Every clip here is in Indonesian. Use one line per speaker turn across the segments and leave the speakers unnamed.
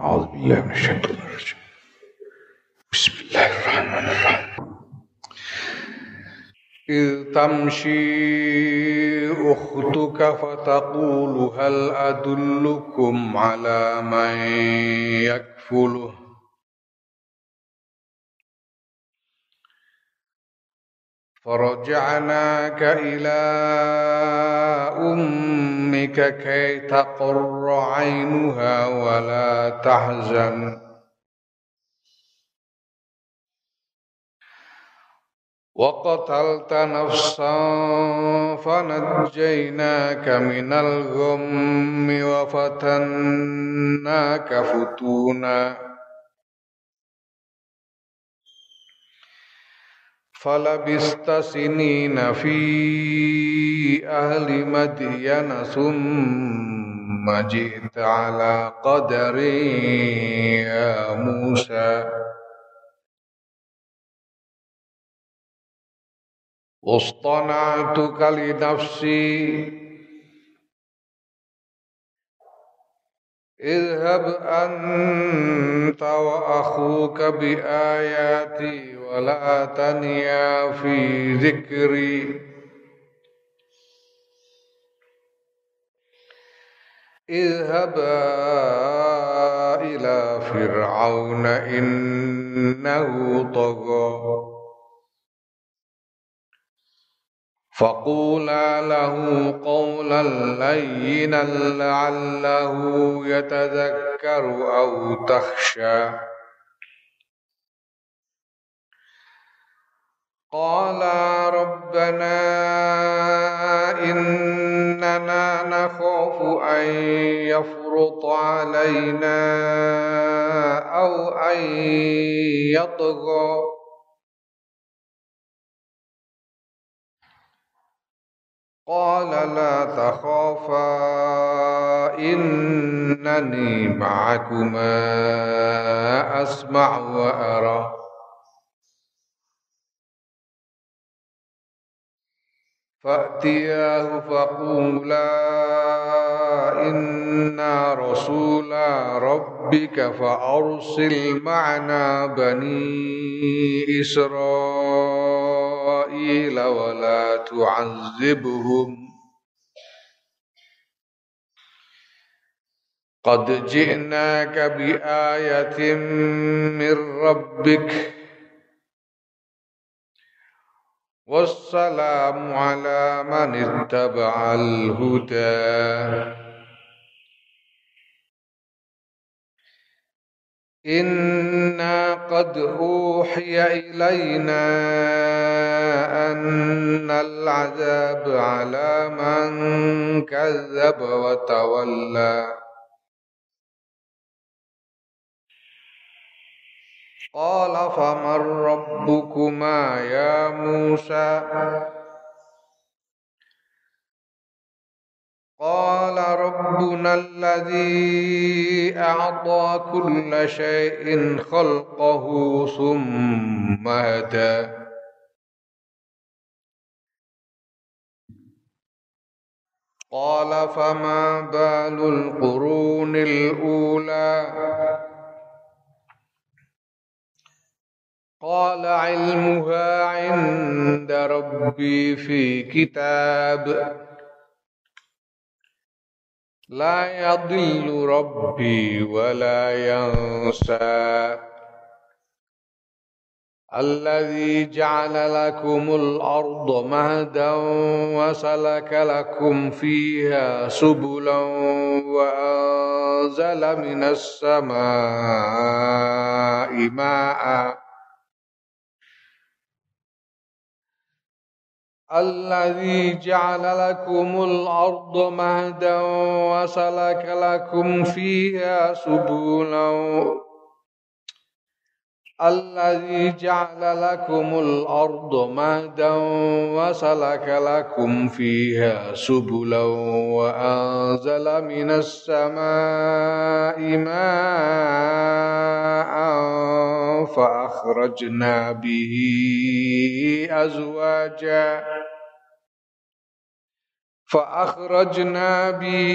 أعوذ بالله من الشيطان الرجيم. بسم الله الرحمن الرحيم. إذ تمشي أختك فتقول هل أدلكم على من يكفله؟ فرجعناك إلى أمك كي تقر عينها ولا تحزن. وقتلت نفسا فنجيناك من الغم وفتناك فتونا. فلبست سنين في أهل مدين ثم جئت على قدر يا موسى. واصطنعتك لنفسي اذهب أنت وأخوك بآياتي ولا تنيا في ذكري. اذهبا إلى فرعون إنه طغى. فقولا له قولا لينا لعله يتذكر أو تخشى. قالا ربنا إننا نخاف أن يفرط علينا أو أن يطغى. قال لا تخافا إنني معكما أسمع وأرى. فأتياه فقولا إنا رسولا ربك فأرسل معنا بني إسرائيل. ولا تعذبهم. قد جئناك بآية من ربك. والسلام على من اتبع الهدى. إنا قد أوحي إلينا أن العذاب على من كذب وتولى. قال فمن ربكما يا موسى؟ قال ربنا الذي أعطى كل شيء خلقه ثم هدى. قال فما بال القرون الأولى؟ قال علمها عند ربي في كتاب. لا يضل ربي ولا ينسى. الذي جعل لكم الأرض مهدا وسلك لكم فيها سبلا وأنزل من السماء ماءً. الذي جعل لكم الأرض مهدا وسلك لكم فيها سبلا الذي جعل لكم الأرض مهدا وسلك لكم فيها سبلا وأنزل من السماء ماء فأخرجنا به أزواجا فأخرجنا به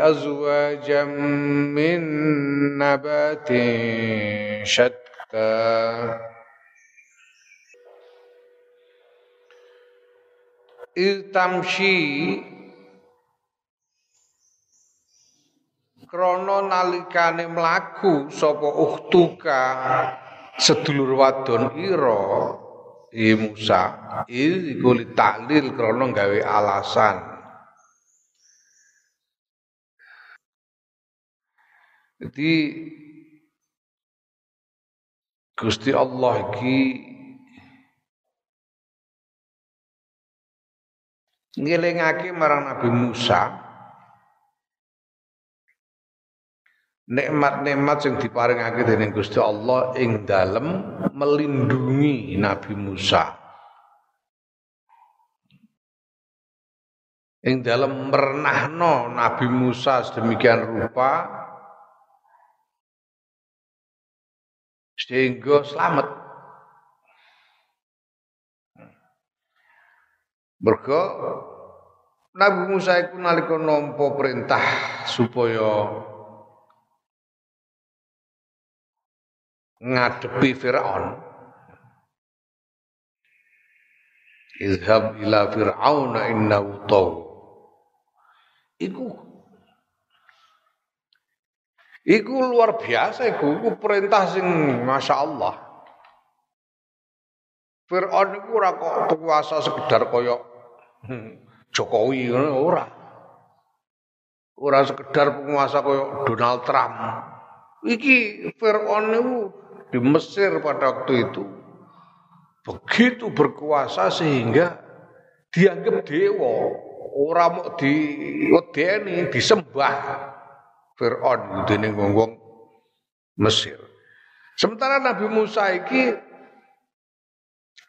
أزواجا من نبات شتى إذ تمشي krana nalikane mlaku sapa ukhtuka sedulur wadon ira i Musa. Iku taklil krana gawe alasan. Jadi Gusti Allah iki ngelingake marang Nabi Musa nikmat-nikmat yang diparingake dening Gusti Allah ing dalem melindungi Nabi Musa. Ing dalem merenahno Nabi Musa sedemikian rupa sehingga selamat. Mergo Nabi Musa iku nalika nampa perintah supaya ngadepi Firaun Izhab ila Fir'aun innahu taw. Iku Iku luar biasa iku, iku perintah sing Masya Allah. Fir'aun iku ora kok kuasa sekedar koyok Jokowi ngono ora. Ora sekedar penguasa koyok Donald Trump. Iki Fir'aun niku di Mesir pada waktu itu begitu berkuasa sehingga dianggap dewa orang mau di wedeni disembah Fir'aun dening wong Mesir. Sementara Nabi Musa iki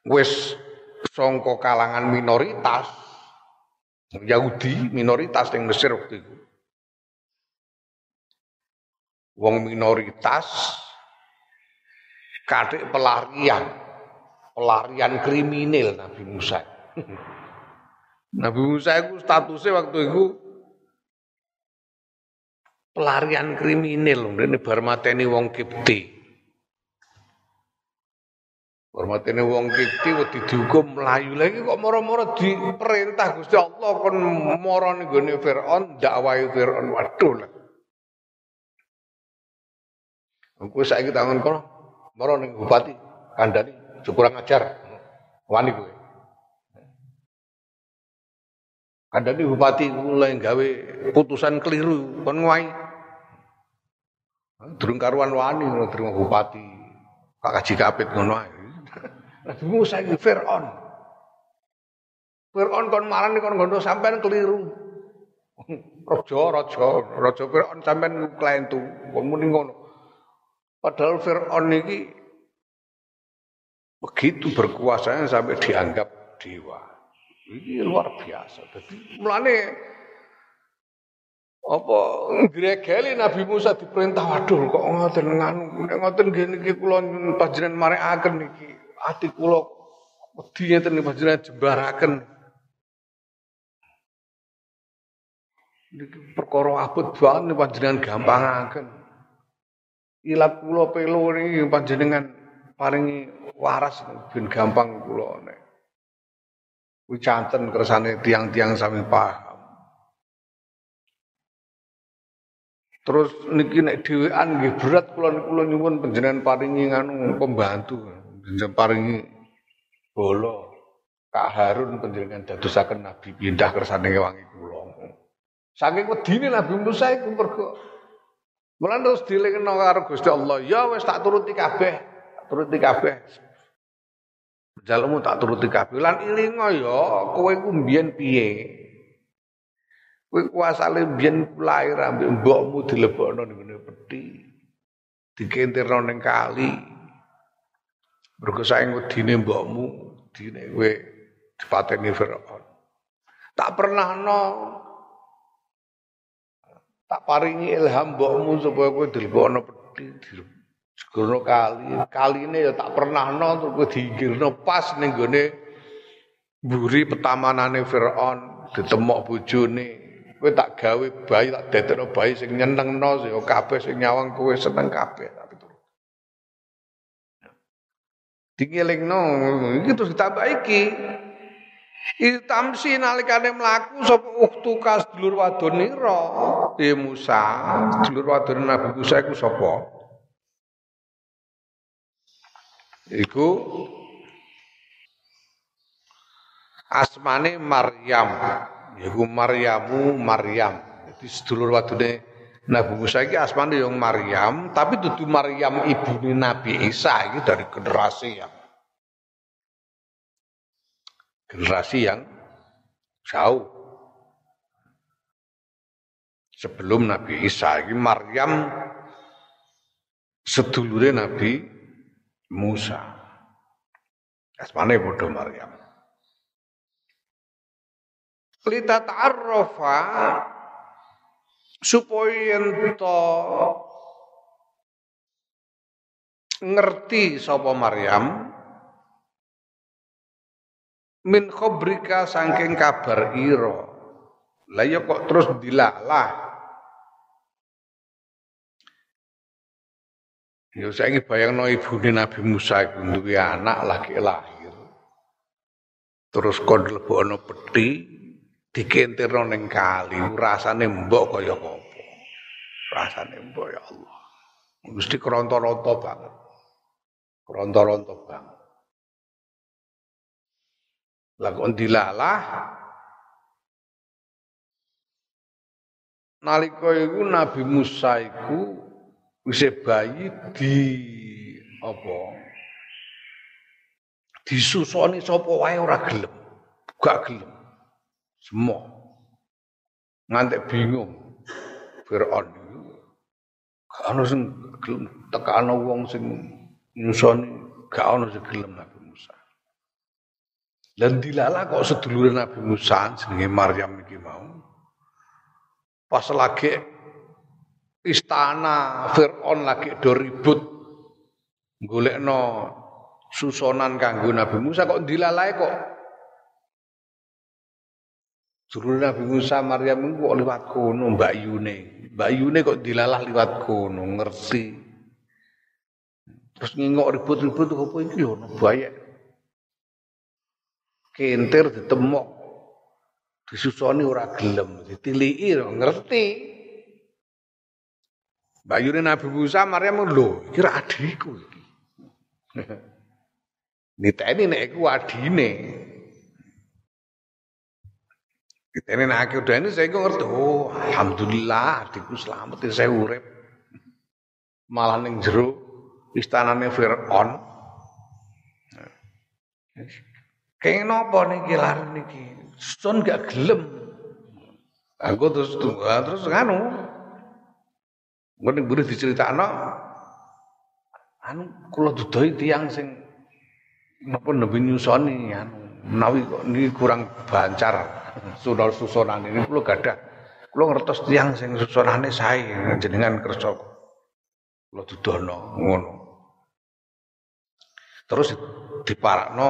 wis songko kalangan minoritas Yahudi minoritas yang Mesir waktu itu. Wong minoritas kadek pelarian. Pelarian kriminal Nabi Musa. Nabi Musa itu statusnya waktu itu pelarian kriminal. Ini bar wong kipti bar mateni wong kipti wedi dihukum melayu lagi kok moro-moro diperintah Gusti Allah kon moro ning Firaun dakwahi Firaun. Waduh lah. Aku saiki tangan kono Moro ning bupati kandhani kurang ajar. Wani kowe. Kandhani bupati mulai gawe putusan keliru kon nguai. Durung karuan wani terima bupati. Pak Kaji Kapit ngono ae. Nabi Musa iki Firaun. Firaun kon marani kon gondo sampean keliru. Raja, raja, raja Firaun sampean klentu. Kon muni ngono. Padahal Fir'aun ini begitu berkuasanya sampai dianggap dewa. Ini luar biasa. Jadi mulane apa gregeli Nabi Musa diperintah waduh kok ngoten nganu ngoten ngene iki kula panjenengan marekaken niki ati kula wedi ngeten panjenengan jembaraken niki perkara abot banget panjenengan gampangaken ilat kula pelo niki panjenengan paringi waras ben gampang kula nek kuwi canten kersane tiang-tiang sami paham Terus niki nek dhewean nggih berat kula kula nyuwun panjenengan paringi nganu pembantu, panjenengan paringi bolo. Kak Harun panjenengan dadosaken nabi pindah kersane wangi kula. Saking wedine Nabi Musa iku mergo Mulan terus dilingno karo Gusti Allah, ya wis tak turuti kabeh, turuti kabeh. Jalmu tak turuti kabeh. Lan ilinga ya kowe ku mbiyen piye? Kowe kuasane mbiyen lahir ambek mbokmu dilebokno ning ngene peti. Dikentirno ning kali. Mergo saking wedine mbokmu, dine kowe dipateni Firaun. Tak pernah no tak paringi ilham mbokmu supaya kowe dilebokno peti segono kali. Kaline ya tak pernah no terus kowe diinggirno pas ning gone mburi petamanane Firaun ditemok bojone. Kowe tak gawe bayi tak dadekno bayi sing nyenengno ya kabeh sing nyawang kowe seneng kabeh tapi turut dingelingno iki terus ditambah iki Itamsi nalikane mlaku sapa uktuka sedulur wadonira ya Musa sedulur wadon Nabi Musa iku sapa? Iku asmane Maryam. Yaiku Maryamu Maryam. Jadi sedulur wadune Nabi Musa iki asmane yang Maryam tapi dudu Maryam ibune Nabi Isa iki dari generasi yang generasi yang jauh. Sebelum Nabi Isa ini Maryam sedulure Nabi Musa. Asmane padha Maryam? Lita ta'arrafa supaya ento ngerti sapa Maryam min khobrika saking kabar ira. Lah ya kok terus dilalah? Ya saiki bayangno ibune Nabi Musa iku duwe anak lagi lahir. Terus kon lebokno peti dikentirno ning kali rasane mbok kaya apa? Rasane mbok ya Allah. Mesti keronto-ronto banget. Keronto-ronto banget lakon dilalah nalika iku Nabi Musa iku wis bayi di apa disusoni sapa wae ora gelem gak gelem semua. Ngantek bingung. Fir'aun. Gak ada sing gelem tekano wong sing nyusoni gak ana sing gelem Nabi Dan dilala kok sedulur Nabi Musa jenenge Maryam iki mau. Pas lagi istana Fir'aun lagi do ribut golekno susonan kanggo Nabi Musa kok dilalae kok Dulu Nabi Musa Maryam itu kok liwat kono Mbak Yune. Mbak Yune kok dilalah liwat kono, ngerti. Terus ngingok ribut-ribut apa iki lho bayek. Kentir ditemok. Disusoni ora gelem, ditiliki ngerti. Mbak Yune Nabi Musa Maryam lho, kira adikku iki. Niteni nek iku adine. Ini nak udah ini saya ngerti, oh alhamdulillah adikku selamat ya saya urip. Malah ning jero istanane Firaun. Kayak nopo niki lar niki? Sun gak gelem. Aku terus tunggu, terus nganu. Engko ning buri diceritakno anu kula dudoi tiang sing napa nembe nyusoni anu menawi kok niki kurang bancar sunol susunan ini kula gadah kula ngertos tiang sing susunane sae jenengan kersa kula dudono ngono terus diparakno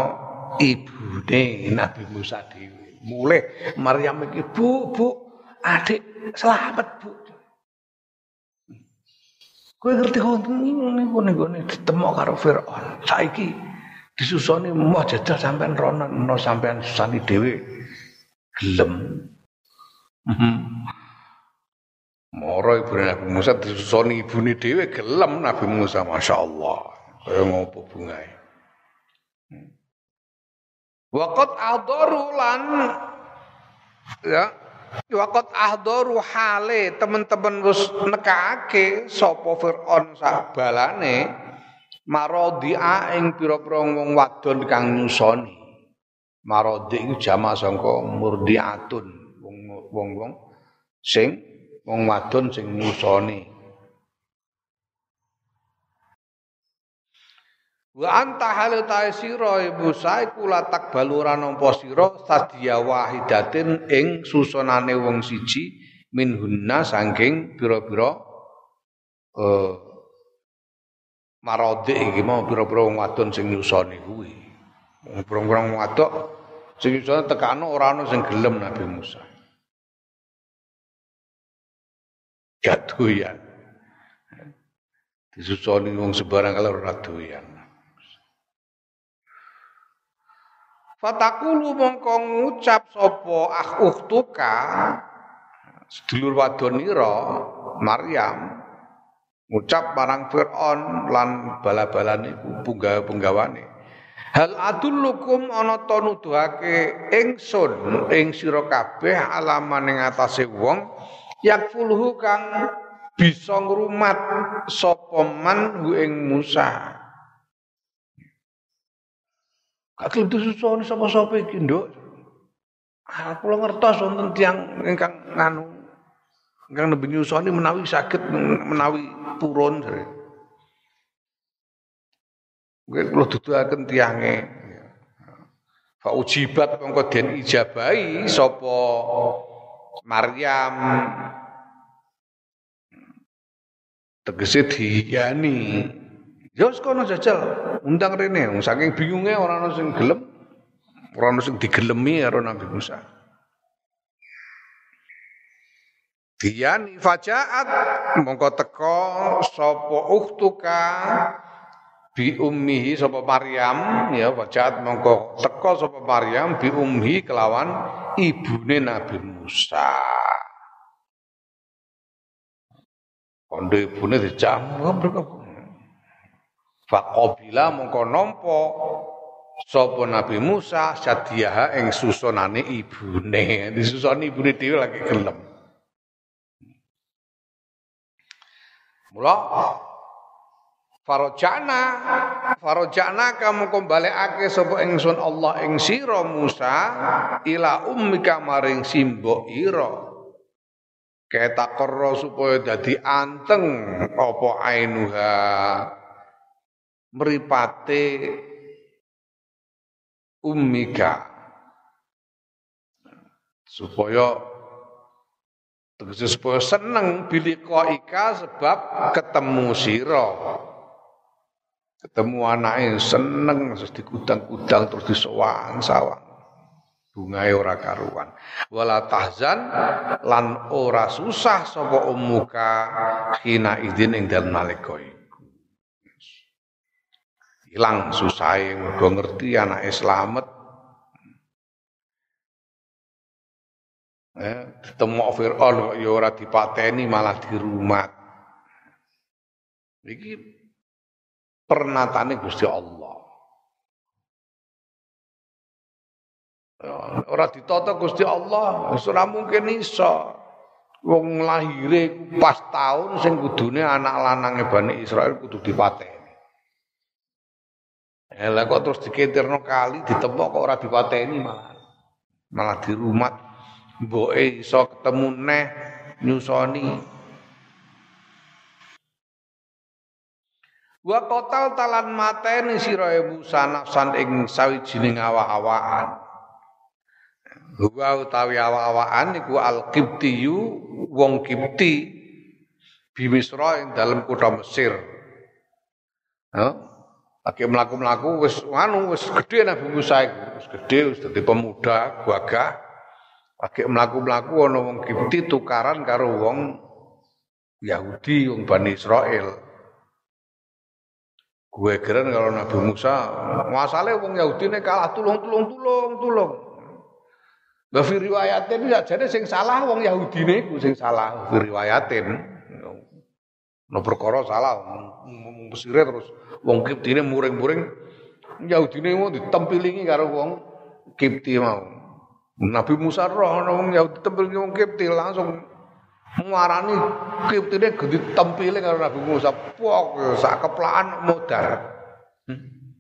ibune Nabi Musa dhewe mulai Maryam iki bu bu adik selamat bu Kowe ngerti ngene ngene ngene ditemok karo Firaun. Saiki disusoni mau jajal sampean rono no sampean susani dhewe gelem. Mhm. Moro ibu Nabi Musa disusoni ibune dhewe gelem Nabi Musa Masya Allah. Kaya ngopo bungae. Waqat ahdaru lan ya Waqat ahdaru hale teman-teman wis nekake sapa Firaun sak balane marodia ing pira-pira wong wadon kang nyusoni. Marodi iku jama sangka murdiatun wong-wong sing wong wadon sing nyusoni. Wa anta halu ta sira ibu sae kula tak balura nampa sira sadya wahidatin ing susunane wong siji min hunna saking pira-pira eh marode iki mau pira-pira wong wadon sing nyusoni kuwi. Wong wong wadok Sing iso tekano ora ana sing gelem Nabi Musa. Gak doyan. Disusoni wong sebarang kalau ora doyan. Fatakulu mongko ngucap sapa ah ukhtuka sedulur wadonira Maryam ngucap marang Firaun lan bala-balan iku punggawa-punggawane Hal adullukum ana ta nuduhake ingsun ing sira kabeh alaman ing atase wong yakfulhu kang bisa ngrumat sapa man ing Musa. Gak gelem disusoni sapa-sapa iki, Nduk. Ah, kula ngertos wonten tiyang ingkang nganu ingkang nembe nyusoni menawi saged menawi purun jare. Nggih kula duduhaken tiyange. Fa ujibat mongko den ijabahi sapa Maryam tegese diyani ya wis kono jajal undang rene. Saking bingunge ora ana sing gelem ora ana sing digelemi karo Nabi Musa. Diyani fajaat mongko teko sapa ukhtuka bi ummihi sapa Maryam. Ya fajaat mongko teko sapa Maryam bi ummi kelawan ibune Nabi Musa. Kondo ibune dijamu Faqabila mongko nampa sapa Nabi Musa sadiyaha ing susunane ibune. Disusoni ibune dhewe lagi gelem. Mula Farojana Farojana kamu kembali ake sapa ingsun Allah ing sira Musa ila ummika maring simbo ira ketakorro supaya dadi anteng apa ainuha mripate ummika supaya tegese supaya seneng bilika ika sebab ketemu sira. Ketemu anaknya seneng terus dikudang-kudang terus disowang sawang bungae ora karuan. Wala tahzan lan ora susah sapa umuka hina idin ing dalem nalika ilang susahe mergo ngerti anake slamet eh ketemu Fir'aun kok ya ora dipateni malah dirumat iki pernatane Gusti Allah. Ya, ora ditata Gusti Allah, ora mungkin iso. Wong lahire pas tahun sing kudune anak lanange Bani Israel kudu dipateni. Ya lah kok terus diketirno kali ditepok kok ora dipateni malah. Malah dirumat mboke iso ketemu neh nyusoni Wa total talan mateni sira Musa nafsan ing sawijining awak-awakan. Wa utawi awak-awakan iku al-Qibtiyu wong Qibti bi Misra ing dalem kutha Mesir. Ya. Lagi mlaku-mlaku wis anu wis gedhe Nabi Musa iku, wis gedhe wis dadi pemuda gagah. Lagi mlaku-mlaku ana wong Qibti tukaran karo wong Yahudi wong Bani Israel. Gue keren kalau Nabi Musa, masalahnya wong Yahudi ini kalah tulung tulung tulung tulung. Lah riwayatin ya jadi sing salah wong Yahudi ini sing salah riwayatin. No perkara salah Mesire terus wong Kipti ini muring-muring Yahudi ini mau ditempilingi karo wong Kipti mau. Nabi Musa roh wong Yahudi tempilingi wong Kipti langsung Muarani kiptine gedhi tempile karo Nabi Musa. Pok sak keplaan modar. Hmm.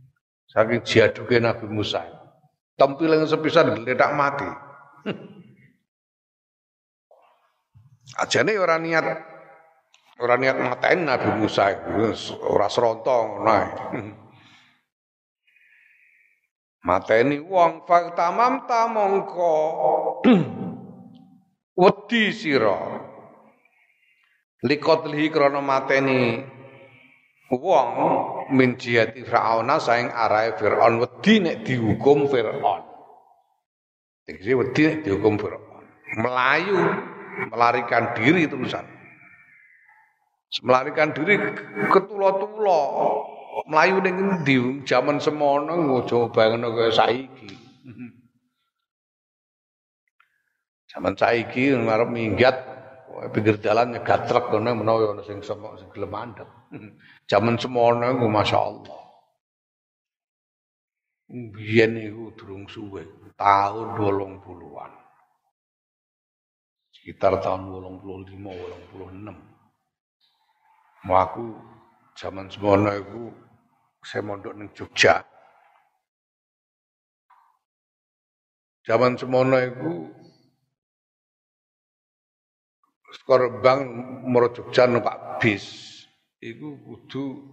Saking jaduke Nabi Musa. Tempile sepisan geledak mati. Hmm. Ajane ora niat ora niat mateni Nabi Musa ora serontong. Hmm. Mateni wong faktamam ta mongko wedi sira liqatlihi krana mateni wong min jihati Fir'auna saing arahe Fir'aun wedi nek dihukum Fir'aun Tegese wedi dihukum Firaun. Melayu, melarikan diri terusan. Melarikan diri ketulo-tulo. Melayu ning endi? Zaman semono ngojo bangno kaya saiki. Zaman saiki ngarep minggat pinggir dalan nyegat truk kono menawa ana sing semok sing gelem mandek. Zaman semono ku masyaallah. Biyen iku durung suwe, tahun 80-an. Sekitar tahun 85, 86. Mau aku zaman semono aku saya mondok neng Jogja. Zaman semono aku skor bank moro Jogja numpak bis iku kudu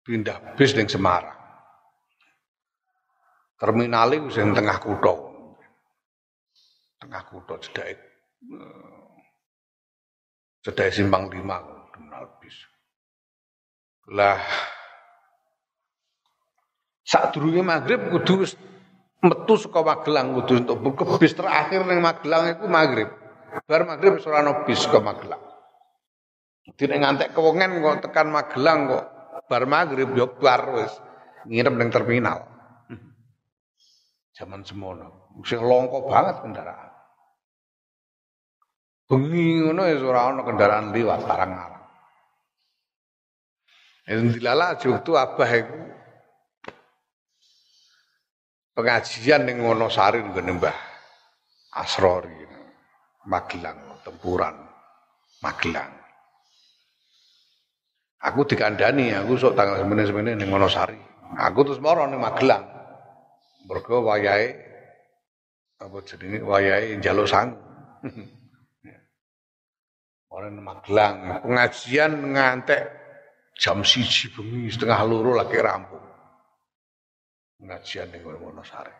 pindah bis neng Semarang. Terminal itu sing tengah kutha. Tengah kutha cedhake eh, cedhake simpang 5. Alpis Lah saat durunge maghrib kudu metu suka Magelang kudu untuk buka bis terakhir yang Magelang itu maghrib. Bar maghrib ora ono ke Magelang. tidak ngantek kewongan kok tekan Magelang kok bar maghrib yo bar wis nginep neng terminal. Zaman semono, sing longko banget kendaraan. Bengi ngono ya kendaraan liwat barang. Yang dilala waktu abah iku pengajian ning Wonosari nggone Mbah Asrori Magelang tempuran Magelang Aku dikandani, aku sok tanggal semene-semene ning Wonosari. Aku terus moro ning Magelang. Mergo wayahe apa jenenge wayahe njaluk sang. Orang Magelang pengajian ngantek jam siji bengi setengah loro lagi rampung. Pengajian ning Wonosari.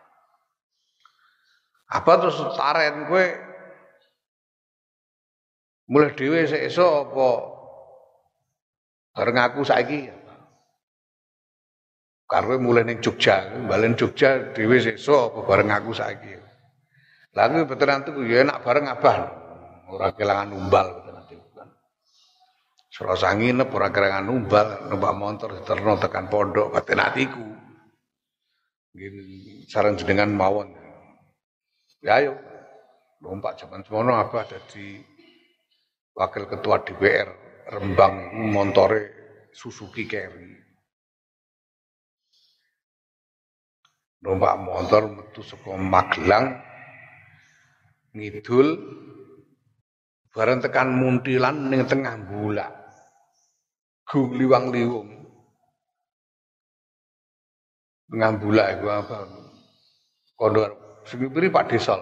Apa terus taren kowe mulai dhewe esuk apa bareng aku saiki karena mulai ning Jogja, balen Jogja dhewe sesuk apa bareng aku saiki. Lah aku veteran tuh ya enak bareng abah. Ora kelangan umbal. Selasa nginep ora kelangan umbal, numpak motor diterno tekan pondok batin atiku. Saran jenengan mawon. Ya ayo. Lompat zaman semono abah dadi wakil ketua DPR Rembang montore Suzuki Carry. numpak motor metu saka Magelang ngidul bareng tekan Muntilan ning tengah bulak gung liwang liwung tengah bulak iku apa? Kondor sing Pak Desol.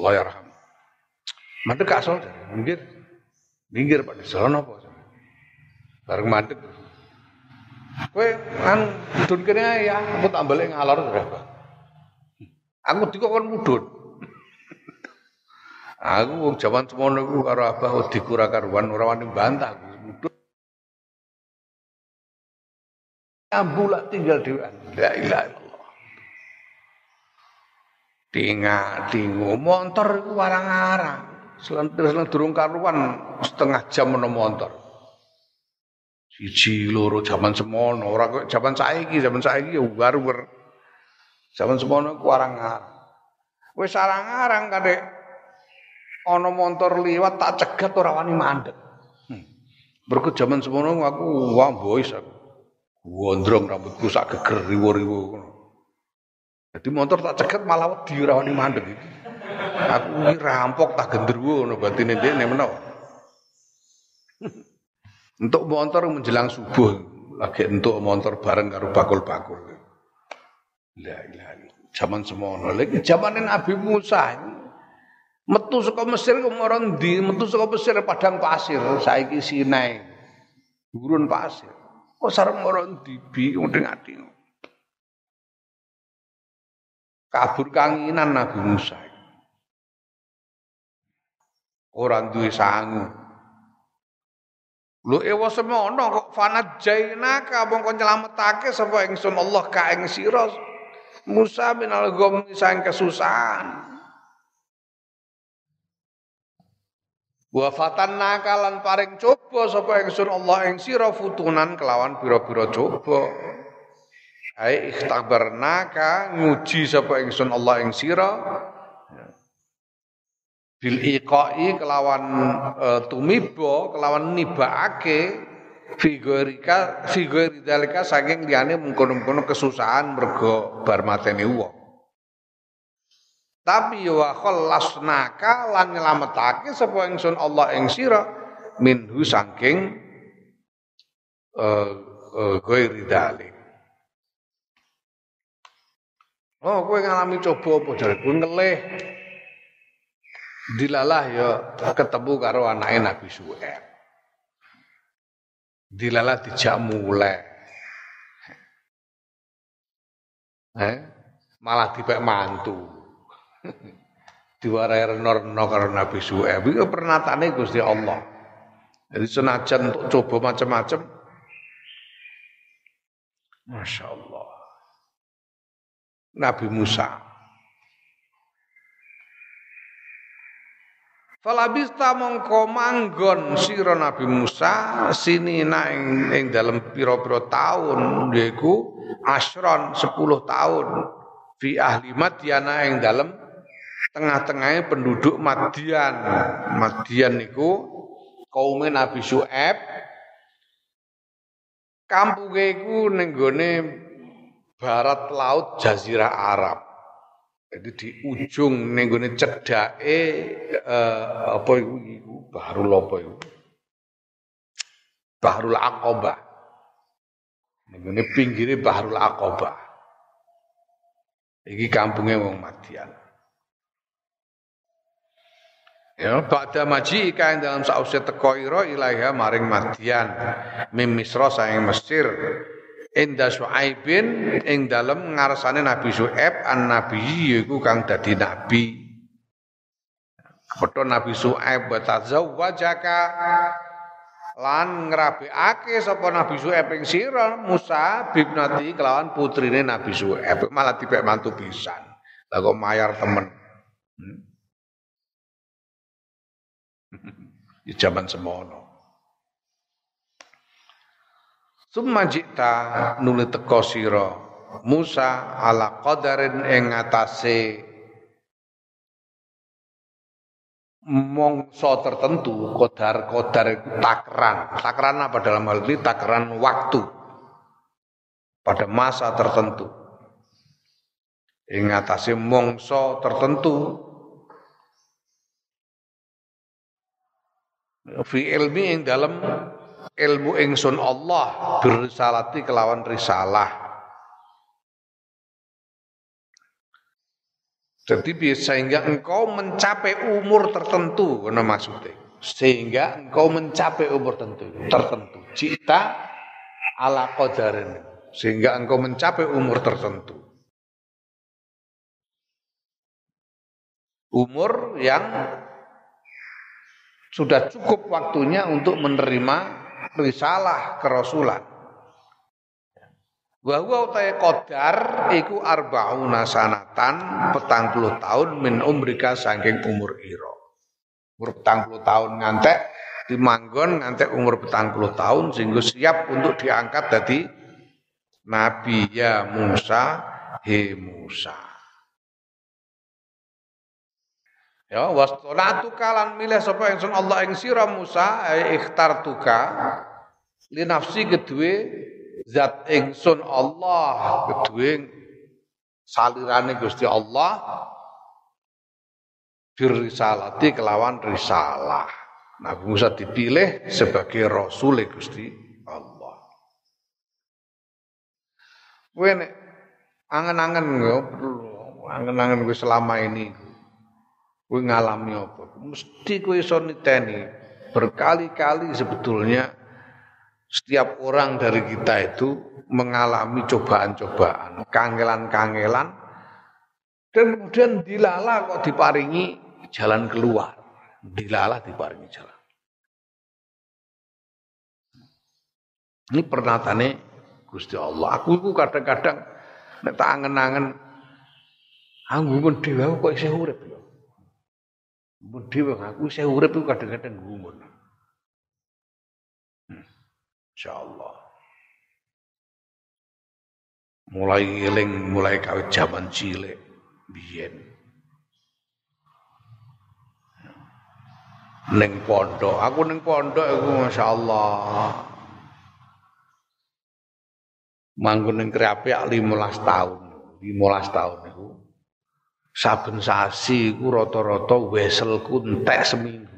Allah yarham mandek asal minggir. Minggir Pak Desol. Napa bareng mandek. Kowe kan mudun kene ya, aku tak balik ngalor berapa. Aku dikon mudun. Aku wong jaman semono iku karo abah wedi kura karuan ora wani bantah aku mudun. Ambula tinggal dhewean. La ilaha illallah. Tinga motor warang-arang. Selentir-selentir durung karuan setengah jam menawa motor. Siji loro zaman semono, ora kok zaman saiki, zaman saiki ya ugar-ugar. Zaman semono ku arang-arang. Wis arang-arang kadek ana montor liwat tak cegat ora wani mandek. Hmm. Zaman semono aku wah boys aku. Gondrong rambutku sak geger riwo-riwo. Jadi motor tak cegat malah wedi ora wani mandek iki. Aku iki rampok tak genderuwo ngono batine dhekne menawa. Untuk motor menjelang subuh, lagi untuk motor bareng karo bakul-bakul. La ilaha Zaman semono lagi zaman Nabi Musa. Metu saka Mesir ke ndi? Metu saka Mesir padang pasir, saiki Sinai. Gurun pasir. Kok sareng moro ndi bingung ati. Kabur kanginan Nabi Musa. Orang duwe sangu. Lu ewa semono kok fanat jainaka mongko nyelametake sapa ingsun Allah ka ing sira Musa minal gom sang kesusahan. Wa fatanna kalan paring coba sapa ingsun Allah ing sira futunan kelawan pira-pira coba. Ai ikhtabarnaka nguji sapa ingsun Allah ing sira bil iqai kelawan uh, tumiba kelawan nibaake figurika figuri dalika saking liyane mengkono-mengkono kesusahan mergo bar mateni wong tapi wa khallasnaka lan nyelametake sapa ingsun Allah ing sira minhu saking eh uh, uh, dalik. Oh, kowe ngalami coba apa jare kowe ngelih. Dilalah ya ketemu karo anake Nabi Su'aib. Dilalah dijak mulai. Eh, malah dipek mantu. Diwarai renor-renor karo Nabi Su'aib itu pernatane Gusti Allah. Jadi senajan untuk coba macam-macam Masya Allah. Nabi Musa. Falabista mongko manggon sira Nabi Musa sini ing ing dalam pira-pira taun yaiku asron 10 tahun fi ahli Madyana ing dalam tengah-tengahnya penduduk Madian. Madian niku kaum Nabi Syuaib kampunge iku ning barat laut Jazirah Arab. Jadi di ujung ning gone cedake eh, apa iku iku Bahrul apa iku? Bahrul Aqabah. Ning pinggire Bahrul Aqabah. Iki kampungnya wong Madian. Ya, pada maji dalam sause teko ira ilaiha maring Madian mim Misra saing Mesir Inda Su'aibin ing dalem ngarsane Nabi Su'aib an nabi yaiku kang dadi nabi. Betul Nabi Su'aib wajaka lan ngrabeake sapa Nabi Su'aib ing sira Musa bibnati kelawan putrine Nabi Su'aib malah dipek mantu pisan. Kok mayar temen. Hmm. Di zaman semono. Summa jikta nuli teko sira Musa ala qadarin ing atase mongso tertentu kodar-kodar takran. Takran apa dalam hal ini? Takran waktu. Pada masa tertentu. Ing atase mongso tertentu fi ilmi ing dalam ilmu ingsun Allah berisalati kelawan risalah Jadi sehingga engkau mencapai umur tertentu, karena maksudnya. Sehingga engkau mencapai umur tertentu, tertentu. Cita ala qadarin. Sehingga engkau mencapai umur tertentu. Umur yang sudah cukup waktunya untuk menerima risalah kerasulan. Bahwa utai kodar iku arbauna sanatan petang puluh tahun min umrika saking umur iro. Umur petang puluh tahun ngantek dimanggon ngantek umur petang puluh tahun sehingga siap untuk diangkat dari Nabi ya Musa he Musa. Ya wastonatu kalan milih sapa ingsun Allah ing sira Musa ikhtartuka li nafsi kedue zat ingsun Allah kedue salirane Gusti Allah birisalati kelawan risalah. Nabi Musa dipilih sebagai rasul Gusti Allah. Kowe angen-angen yo angen-angen kowe selama ini Kowe ngalami apa? Mesti kowe iso niteni. Berkali-kali sebetulnya setiap orang dari kita itu mengalami cobaan-cobaan, kangelan-kangelan dan kemudian dilala kok diparingi jalan keluar. Dilala diparingi jalan. Ini pernatane Gusti Allah. Aku itu kadang-kadang nek tak angen-angen anggungun dhewe kok isih urip ya. Dhewe aku saya urip iku kadang-kadang gumun. Hmm. Insyaallah. Mulai eling, mulai kawit zaman cilik biyen. Ning pondok, aku ning pondok iku masyaallah. Manggon ning Kreapik 15 tahun. 15 tahun iku saben sasi iku rata-rata weselku entek seminggu.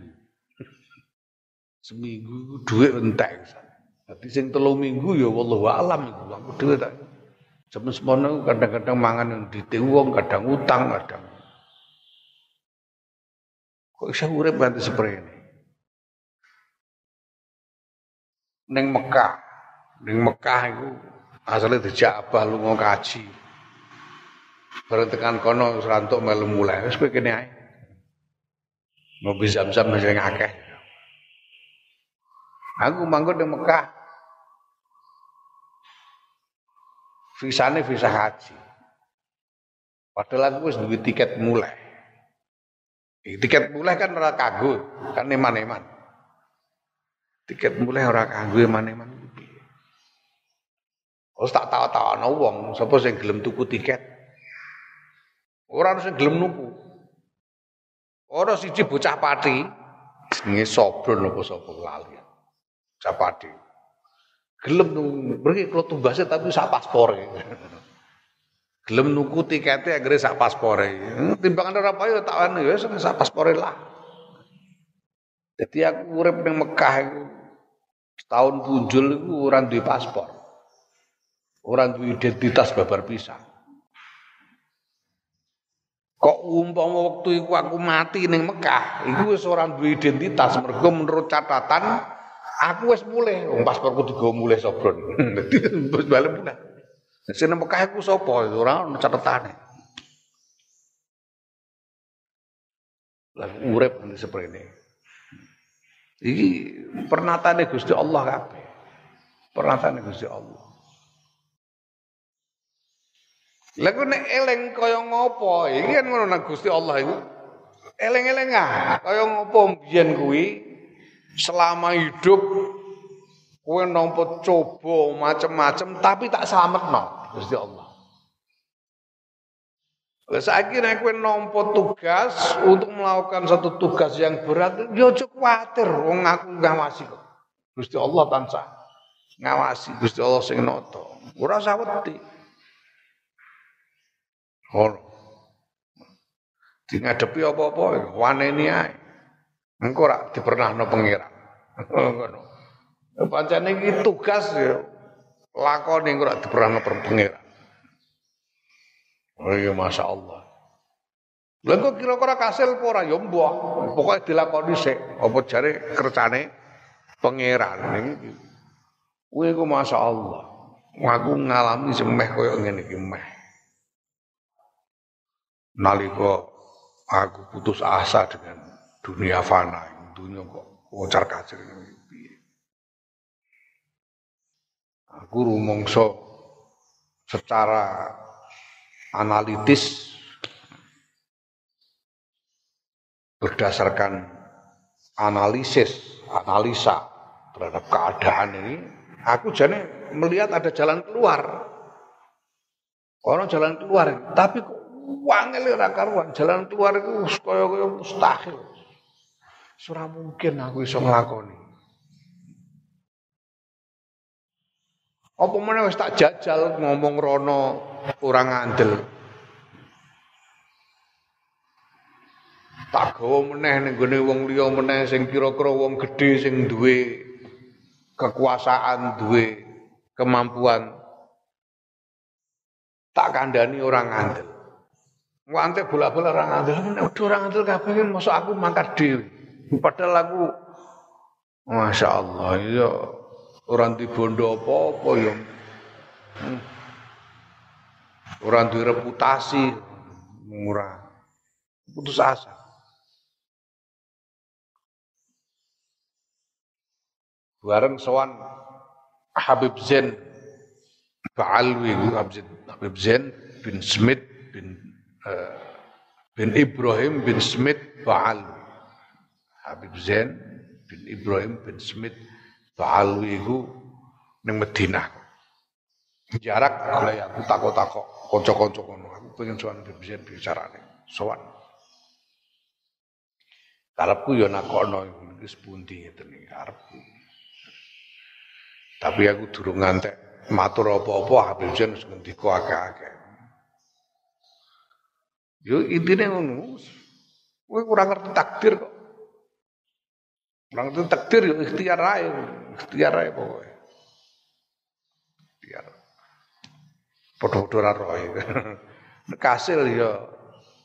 seminggu iku dhuwit entek. Dadi sing telu minggu ya wallahu alam iku aku dhewe tak. Jaman semono kadang-kadang mangan yang ditewu wong, kadang utang, kadang. Kok bisa urip seperti ini? Neng Mekah, neng Mekah itu asalnya dijak abah lunga kaji. Bareng tekan kono serantuk melu mulai. Wis kowe kene ae. Mobil zam-zam sing akeh. Aku manggon di Mekah. Visane visa haji. Padahal aku wis duwe tiket mulai. Tiket mulai kan ora kanggo, kan eman-eman. Tiket mulai ora kanggo eman-eman. Terus tak tahu-tahu wong, sapa sing gelem tuku tiket. Ora ono sing gelem nuku. Ora siji bocah pati jenenge Sobron apa sapa lali. Bocah pati. Gelem mriki kula tumbase tapi sak paspore. Gelem nuku tikete anggere sak paspore. Timbangan ora payu tak wani ya sak paspore lah. Jadi aku urip ning Mekah iku setahun punjul iku ora duwe paspor. Ora duwe identitas babar pisang. Kok umpama waktu iku aku mati ning Mekah, iku wis ora duwe identitas mergo menurut catatan aku wis mulih, wong pasporku digawa mulih sobron. Wis balik mulih. Sing Mekah iku sapa? Ora ono catetane. Lah urip ngene seprene. Iki pernatane Gusti Allah kabeh. Pernatane Gusti Allah. Lah kok nek eleng kaya ngopo? Iki kan ngono nang Gusti Allah iku. Eleng-eleng ah, kaya ngopo biyen kuwi selama hidup kowe nampa coba macem-macem tapi tak slametno Gusti Allah. Lah saiki nek kowe nampa tugas untuk melakukan satu tugas yang berat, ya aja kuwatir wong aku ngawasi kok. Gusti Allah tansah ngawasi, Gusti Allah sing nata. Ora usah wedi. Ngono. Di ngadepi apa-apa waneni ae. Engko ora dipernahno pangeran. Ngono. Pancene iki tugas ya lakone engko ora dipernahno pangeran. Oh iya Masya Allah. Lha kok kira-kira kasil apa ora ya mbah. Pokoke dilakoni sik apa jare kerjane pangeran iki. Kuwi ku Masya Allah. Aku ngalami semeh koyo ngene iki nalika aku putus asa dengan dunia fana, dunia kok kocar kacir. Aku rumongso secara analitis berdasarkan analisis, analisa terhadap keadaan ini, aku jadi melihat ada jalan keluar. Orang jalan keluar, tapi kok wangel ora karuan, jalan keluar iku kaya-kaya mustahil. Ora mungkin aku iso nglakoni. Apa meneh wis tak jajal ngomong rono orang ngandel. Tak gawa meneh ning gone wong liya meneh sing kira-kira wong gedhe sing duwe kekuasaan, duwe kemampuan. Tak kandhani orang ngandel. Wante bola-bola orang nek udah orang ngandel kabeh masuk aku mangkat dhewe. Padahal aku Masya Allah, ya orang di bondo apa-apa ya. Hmm. Orang di reputasi murah. Putus asa. Bareng sowan Habib Zain Ba'alwi Habib Zain bin Smith bin bin Ibrahim bin Smith Ba'al Habib Zain bin Ibrahim bin Smith Ba'alwi iku ning Madinah. Jarak oleh aku takok-takok kanca-kanca kono. Aku pengen sowan Habib Zain bicarane. Sowan. Karepku ya nakono iki sepundi ngeten iki karepku. Tapi aku durung ngantek matur apa-apa Habib Zain wis ngendika akeh-akeh. Yo intine ngono. Kowe kurang ngerti takdir kok. Kurang ngerti takdir yo ikhtiar ae, ikhtiar ae pokoke. Ikhtiar. Padha-padha ora roh. Nek kasil yo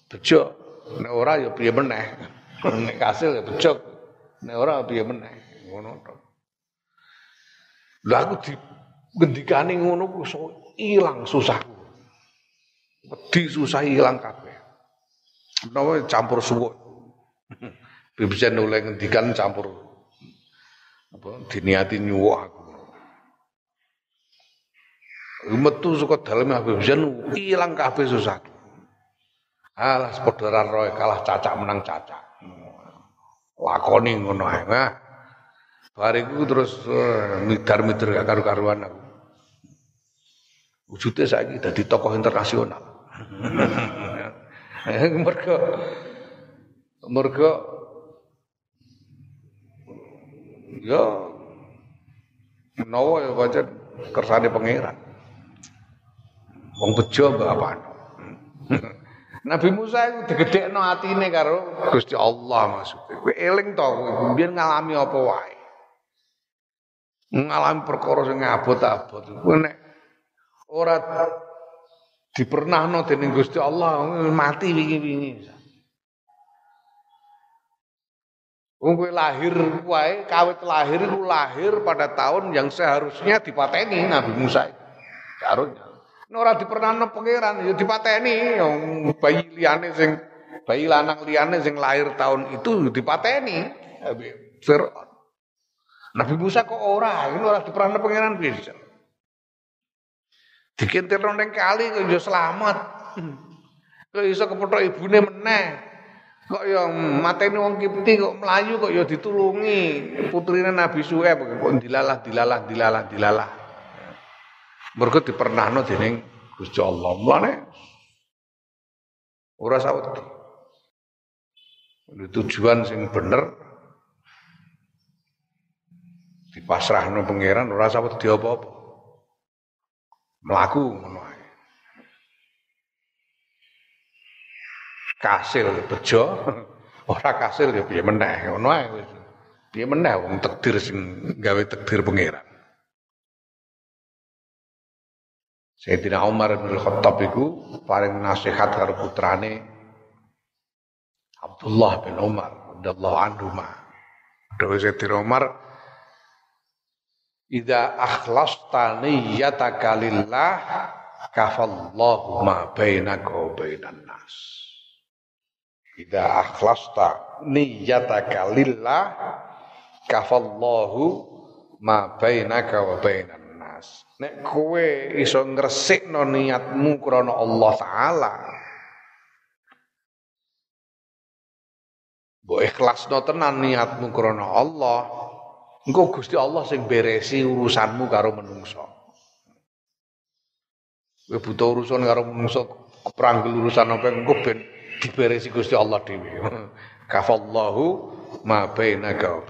bejo, nek ora yo piye meneh. Nek kasil yo bejo, nek ora piye meneh. Ngono to. Lah aku di ngono ku ilang susahku. Wedi susah ilang kabeh. Menawa campur suwuk. Bisa nulai ngendikan campur apa diniati nyuwuk aku. Metu suka dalem Habib Zain ilang kabeh susah. Alas padha roe kalah cacak menang cacak. Lakoni ngono ae. Nah, bariku terus uh, midar-midar gak karu-karuan aku. Wujudnya saiki dadi tokoh internasional. mergo mergo ya menawa ya pancen kersane pangeran wong bejo apa Nabi Musa itu digedhekno atine karo Gusti Allah maksudnya. Kowe eling to biyen ngalami apa wae. Ngalami perkara sing abot-abot. Kowe nek ora dipernahno dening Gusti Allah mati wingi-wingi. Wong lahir wae kawit lahir iku lahir pada tahun yang seharusnya dipateni Nabi Musa. Seharusnya. Nek ora dipernahno pangeran ya dipateni yang bayi liyane sing bayi lanang liyane sing lahir tahun itu dipateni Firaun. Nabi Musa kok ora, ini ora dipernahno pangeran bisa. Dikintirno ning kali kok yo selamat. Kok iso kepethuk ibune meneh. Kok yo mateni wong Kipti kok melayu kok yo ditulungi putrine Nabi Suhaib kok dilalah dilalah dilalah dilalah. Mergo dipernahno dening Gusti Allah. Mulane ora sawet. Tujuan sing bener dipasrahno pangeran ora sawet diopo-opo melaku ae. Kasil bejo, ora kasil ya piye meneh ngono ae wis. Piye meneh wong takdir sing gawe takdir pangeran. Sayyidina Umar bin Khattab iku paling nasihat karo putrane Abdullah bin Umar radhiyallahu anhu ma. Dewe Sayyidina Umar Ida akhlasta niyyataka lillah kafallahu ma bainaka wa bainan nas. Ida akhlasta niyyataka lillah kafallahu ma bainaka wa bainan nas. Nek kowe iso ngresikno niatmu krana Allah taala. Mbok ikhlasno tenan niatmu krana Allah, Engkau Gusti Allah sing beresi urusanmu karo menungso. Kowe butuh urusan karo menungso, keprang urusan apa engko ben diberesi Gusti Allah dhewe. Kafallahu ma bainaka wa